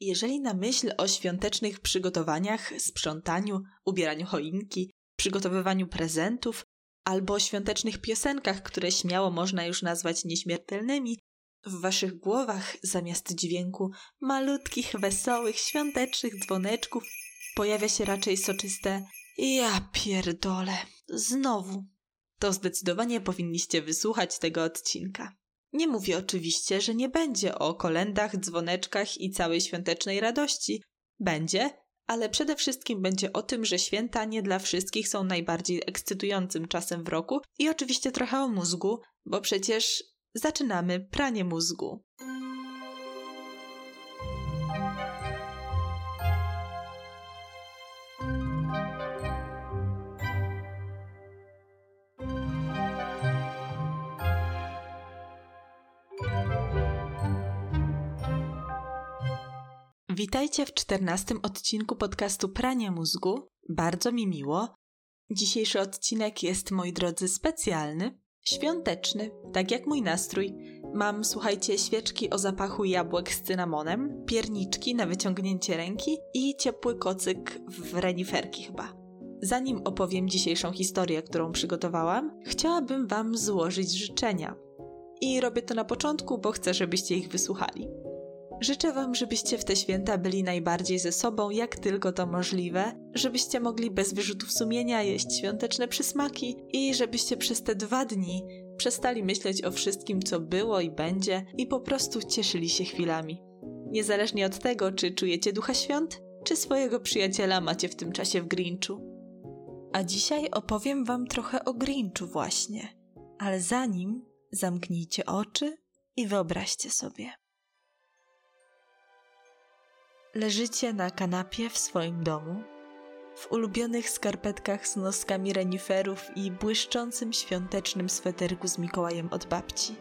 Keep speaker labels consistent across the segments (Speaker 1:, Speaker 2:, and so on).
Speaker 1: Jeżeli na myśl o świątecznych przygotowaniach, sprzątaniu, ubieraniu choinki, przygotowywaniu prezentów albo świątecznych piosenkach, które śmiało można już nazwać nieśmiertelnymi, w waszych głowach zamiast dźwięku malutkich, wesołych, świątecznych dzwoneczków pojawia się raczej soczyste ja pierdolę, znowu. To zdecydowanie powinniście wysłuchać tego odcinka. Nie mówię oczywiście, że nie będzie o kolendach, dzwoneczkach i całej świątecznej radości. Będzie, ale przede wszystkim będzie o tym, że święta nie dla wszystkich są najbardziej ekscytującym czasem w roku i oczywiście trochę o mózgu, bo przecież zaczynamy pranie mózgu. Witajcie w czternastym odcinku podcastu Pranie Mózgu. Bardzo mi miło. Dzisiejszy odcinek jest, moi drodzy, specjalny, świąteczny, tak jak mój nastrój. Mam, słuchajcie, świeczki o zapachu jabłek z cynamonem, pierniczki na wyciągnięcie ręki i ciepły kocyk w reniferki chyba. Zanim opowiem dzisiejszą historię, którą przygotowałam, chciałabym Wam złożyć życzenia. I robię to na początku, bo chcę, żebyście ich wysłuchali. Życzę Wam, żebyście w te święta byli najbardziej ze sobą, jak tylko to możliwe, żebyście mogli bez wyrzutów sumienia jeść świąteczne przysmaki i żebyście przez te dwa dni przestali myśleć o wszystkim, co było i będzie i po prostu cieszyli się chwilami. Niezależnie od tego, czy czujecie ducha świąt, czy swojego przyjaciela macie w tym czasie w Grinchu. A dzisiaj opowiem Wam trochę o Grinchu właśnie. Ale zanim zamknijcie oczy i wyobraźcie sobie. Leżycie na kanapie w swoim domu, w ulubionych skarpetkach z noskami reniferów i błyszczącym świątecznym sweterku z Mikołajem od babci.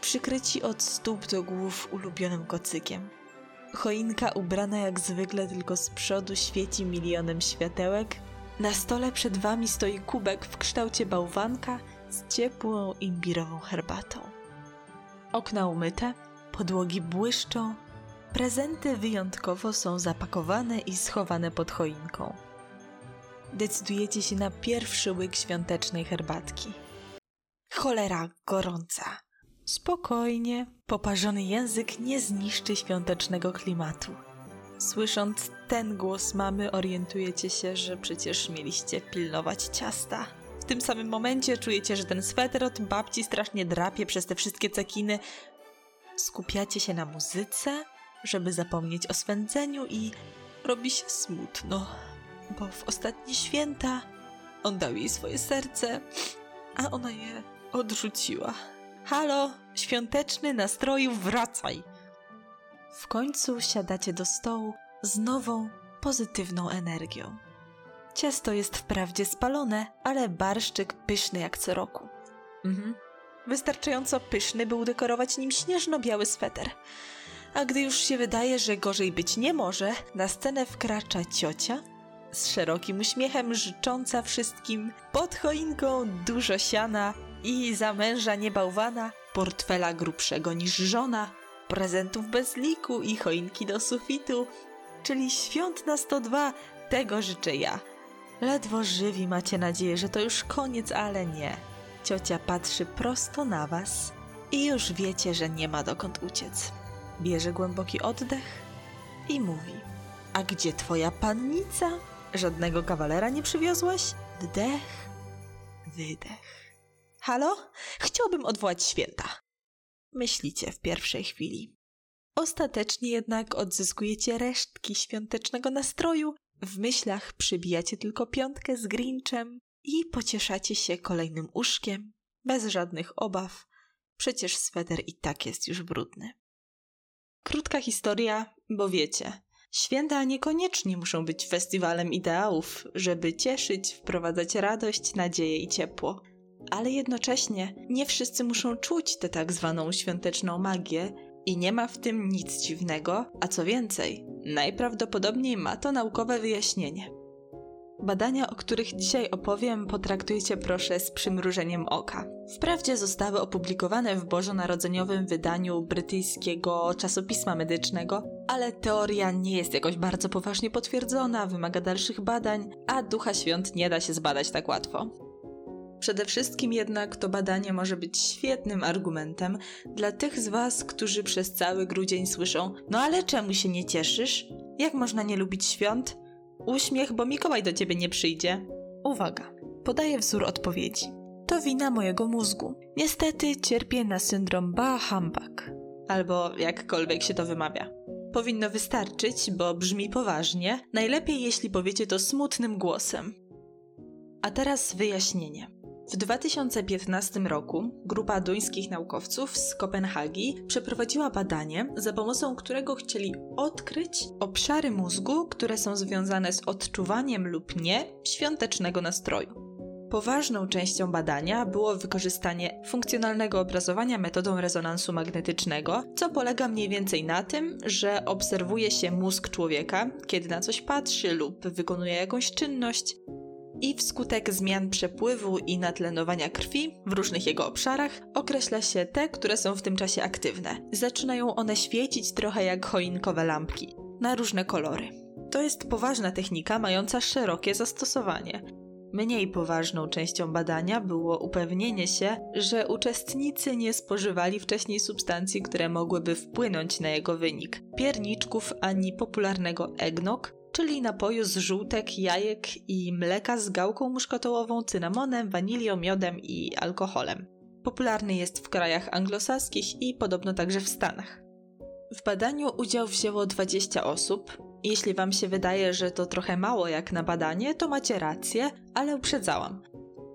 Speaker 1: Przykryci od stóp do głów ulubionym kocykiem. Choinka ubrana jak zwykle tylko z przodu świeci milionem światełek. Na stole przed wami stoi kubek w kształcie bałwanka z ciepłą imbirową herbatą. Okna umyte, podłogi błyszczą, Prezenty wyjątkowo są zapakowane i schowane pod choinką. Decydujecie się na pierwszy łyk świątecznej herbatki. Cholera gorąca. Spokojnie, poparzony język nie zniszczy świątecznego klimatu. Słysząc ten głos mamy, orientujecie się, że przecież mieliście pilnować ciasta. W tym samym momencie czujecie, że ten sweter od babci strasznie drapie przez te wszystkie cekiny. Skupiacie się na muzyce, żeby zapomnieć o swędzeniu i robi się smutno, bo w ostatnie święta on dał jej swoje serce, a ona je odrzuciła. Halo, świąteczny nastroju, wracaj! W końcu siadacie do stołu z nową, pozytywną energią. Ciasto jest wprawdzie spalone, ale barszczyk pyszny jak co roku. Mhm. Wystarczająco pyszny, by udekorować nim śnieżno-biały sweter a gdy już się wydaje, że gorzej być nie może, na scenę wkracza ciocia z szerokim uśmiechem życząca wszystkim pod choinką dużo siana i za męża niebałwana, portfela grubszego niż żona, prezentów bez liku i choinki do sufitu, czyli świąt na 102, tego życzę ja. Ledwo żywi macie nadzieję, że to już koniec, ale nie. Ciocia patrzy prosto na was i już wiecie, że nie ma dokąd uciec. Bierze głęboki oddech i mówi: A gdzie twoja pannica? Żadnego kawalera nie przywiozłaś? Wdech, wydech. Halo? Chciałbym odwołać święta. Myślicie w pierwszej chwili. Ostatecznie jednak odzyskujecie resztki świątecznego nastroju. W myślach przybijacie tylko piątkę z Grinchem i pocieszacie się kolejnym uszkiem, bez żadnych obaw. Przecież sweter i tak jest już brudny. Krótka historia, bo wiecie, święta niekoniecznie muszą być festiwalem ideałów, żeby cieszyć, wprowadzać radość, nadzieję i ciepło. Ale jednocześnie nie wszyscy muszą czuć tę tak zwaną świąteczną magię i nie ma w tym nic dziwnego, a co więcej, najprawdopodobniej ma to naukowe wyjaśnienie. Badania, o których dzisiaj opowiem, potraktujcie proszę z przymrużeniem oka. Wprawdzie zostały opublikowane w bożonarodzeniowym wydaniu brytyjskiego czasopisma medycznego, ale teoria nie jest jakoś bardzo poważnie potwierdzona, wymaga dalszych badań, a ducha świąt nie da się zbadać tak łatwo. Przede wszystkim jednak to badanie może być świetnym argumentem dla tych z Was, którzy przez cały grudzień słyszą: No ale czemu się nie cieszysz? Jak można nie lubić świąt? Uśmiech, bo Mikołaj do ciebie nie przyjdzie. Uwaga, podaję wzór odpowiedzi. To wina mojego mózgu. Niestety cierpię na syndrom Bah-Humbug, albo jakkolwiek się to wymawia. Powinno wystarczyć, bo brzmi poważnie, najlepiej jeśli powiecie to smutnym głosem. A teraz wyjaśnienie. W 2015 roku grupa duńskich naukowców z Kopenhagi przeprowadziła badanie, za pomocą którego chcieli odkryć obszary mózgu, które są związane z odczuwaniem lub nie świątecznego nastroju. Poważną częścią badania było wykorzystanie funkcjonalnego obrazowania metodą rezonansu magnetycznego, co polega mniej więcej na tym, że obserwuje się mózg człowieka, kiedy na coś patrzy lub wykonuje jakąś czynność, i wskutek zmian przepływu i natlenowania krwi w różnych jego obszarach określa się te, które są w tym czasie aktywne. Zaczynają one świecić trochę jak choinkowe lampki, na różne kolory. To jest poważna technika mająca szerokie zastosowanie. Mniej poważną częścią badania było upewnienie się, że uczestnicy nie spożywali wcześniej substancji, które mogłyby wpłynąć na jego wynik pierniczków ani popularnego eggnog, czyli napoju z żółtek, jajek i mleka z gałką muszkatołową, cynamonem, wanilią, miodem i alkoholem. Popularny jest w krajach anglosaskich i podobno także w Stanach. W badaniu udział wzięło 20 osób. Jeśli Wam się wydaje, że to trochę mało jak na badanie, to macie rację, ale uprzedzałam.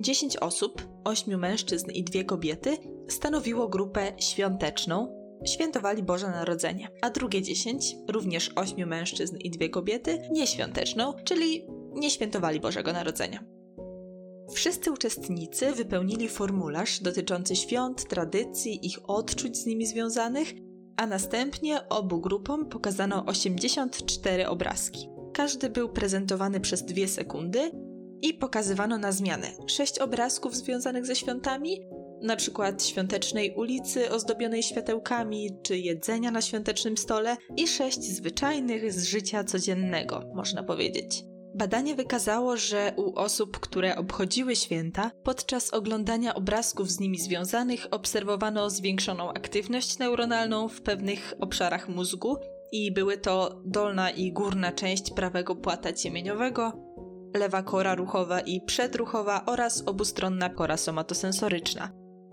Speaker 1: 10 osób, 8 mężczyzn i 2 kobiety, stanowiło grupę świąteczną, świętowali Boże Narodzenie, a drugie dziesięć, również ośmiu mężczyzn i dwie kobiety, nieświąteczną, czyli nie świętowali Bożego Narodzenia. Wszyscy uczestnicy wypełnili formularz dotyczący świąt, tradycji, ich odczuć z nimi związanych, a następnie obu grupom pokazano 84 obrazki. Każdy był prezentowany przez dwie sekundy i pokazywano na zmianę 6 obrazków związanych ze świątami na przykład świątecznej ulicy ozdobionej światełkami, czy jedzenia na świątecznym stole i sześć zwyczajnych z życia codziennego, można powiedzieć. Badanie wykazało, że u osób, które obchodziły święta, podczas oglądania obrazków z nimi związanych obserwowano zwiększoną aktywność neuronalną w pewnych obszarach mózgu i były to dolna i górna część prawego płata ciemieniowego, lewa kora ruchowa i przedruchowa oraz obustronna kora somatosensoryczna.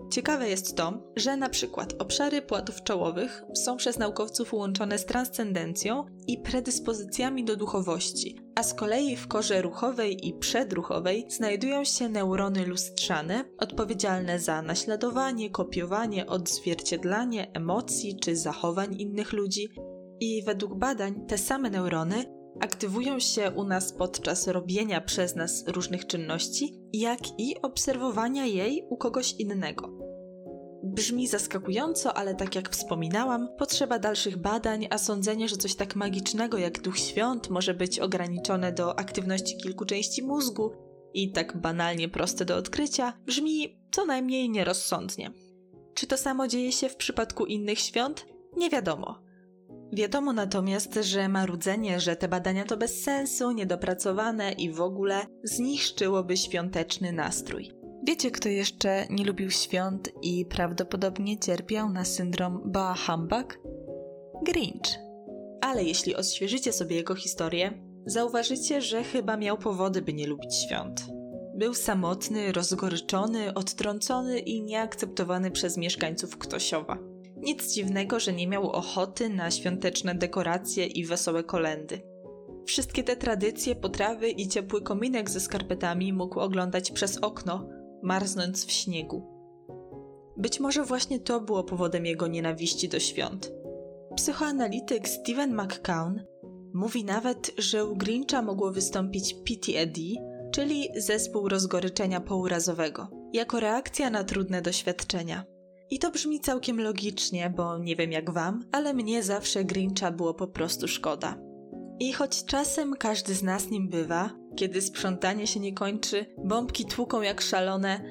Speaker 1: Ciekawe jest to, że na przykład obszary płatów czołowych są przez naukowców łączone z transcendencją i predyspozycjami do duchowości, a z kolei w korze ruchowej i przedruchowej znajdują się neurony lustrzane, odpowiedzialne za naśladowanie, kopiowanie, odzwierciedlanie emocji czy zachowań innych ludzi. I według badań te same neurony aktywują się u nas podczas robienia przez nas różnych czynności, jak i obserwowania jej u kogoś innego. Brzmi zaskakująco, ale tak jak wspominałam, potrzeba dalszych badań, a sądzenie, że coś tak magicznego jak duch świąt może być ograniczone do aktywności kilku części mózgu i tak banalnie proste do odkrycia, brzmi co najmniej nierozsądnie. Czy to samo dzieje się w przypadku innych świąt? Nie wiadomo. Wiadomo natomiast, że marudzenie, że te badania to bez sensu, niedopracowane i w ogóle zniszczyłoby świąteczny nastrój. Wiecie, kto jeszcze nie lubił świąt i prawdopodobnie cierpiał na syndrom Bah-Humbug? Grinch. Ale jeśli odświeżycie sobie jego historię, zauważycie, że chyba miał powody, by nie lubić świąt. Był samotny, rozgoryczony, odtrącony i nieakceptowany przez mieszkańców Ktosiowa. Nic dziwnego, że nie miał ochoty na świąteczne dekoracje i wesołe kolendy. Wszystkie te tradycje, potrawy i ciepły kominek ze skarpetami mógł oglądać przez okno, marznąc w śniegu. Być może właśnie to było powodem jego nienawiści do świąt. Psychoanalityk Steven McCown mówi nawet, że u Grincha mogło wystąpić PTSD, czyli zespół rozgoryczenia pourazowego, jako reakcja na trudne doświadczenia. I to brzmi całkiem logicznie, bo nie wiem jak wam, ale mnie zawsze Grincha było po prostu szkoda. I choć czasem każdy z nas nim bywa, Kiedy sprzątanie się nie kończy, bombki tłuką jak szalone,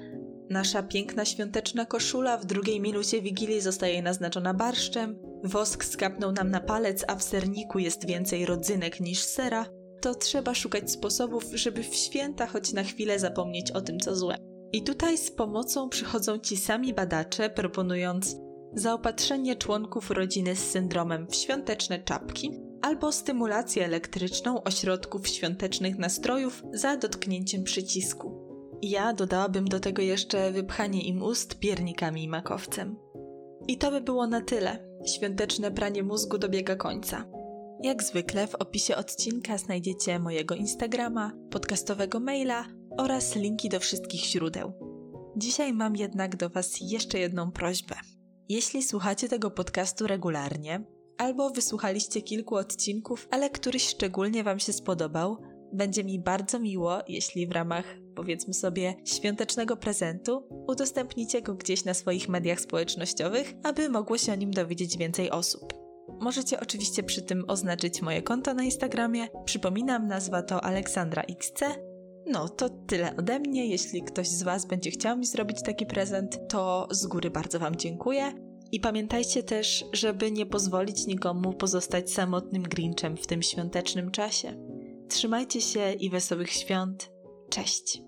Speaker 1: nasza piękna świąteczna koszula w drugiej minucie Wigilii zostaje naznaczona barszczem, wosk skapnął nam na palec, a w serniku jest więcej rodzynek niż sera, to trzeba szukać sposobów, żeby w święta choć na chwilę zapomnieć o tym, co złe. I tutaj z pomocą przychodzą ci sami badacze, proponując zaopatrzenie członków rodziny z syndromem w świąteczne czapki albo stymulację elektryczną ośrodków świątecznych nastrojów za dotknięciem przycisku. Ja dodałabym do tego jeszcze wypchanie im ust piernikami i makowcem. I to by było na tyle. Świąteczne pranie mózgu dobiega końca. Jak zwykle w opisie odcinka znajdziecie mojego Instagrama, podcastowego maila oraz linki do wszystkich źródeł. Dzisiaj mam jednak do Was jeszcze jedną prośbę. Jeśli słuchacie tego podcastu regularnie, albo wysłuchaliście kilku odcinków, ale któryś szczególnie Wam się spodobał, będzie mi bardzo miło, jeśli w ramach, powiedzmy sobie, świątecznego prezentu udostępnicie go gdzieś na swoich mediach społecznościowych, aby mogło się o nim dowiedzieć więcej osób. Możecie oczywiście przy tym oznaczyć moje konto na Instagramie. Przypominam, nazwa to Aleksandra XC. No, to tyle ode mnie. Jeśli ktoś z Was będzie chciał mi zrobić taki prezent, to z góry bardzo Wam dziękuję. I pamiętajcie też, żeby nie pozwolić nikomu pozostać samotnym Grinchem w tym świątecznym czasie. Trzymajcie się i wesołych świąt. Cześć!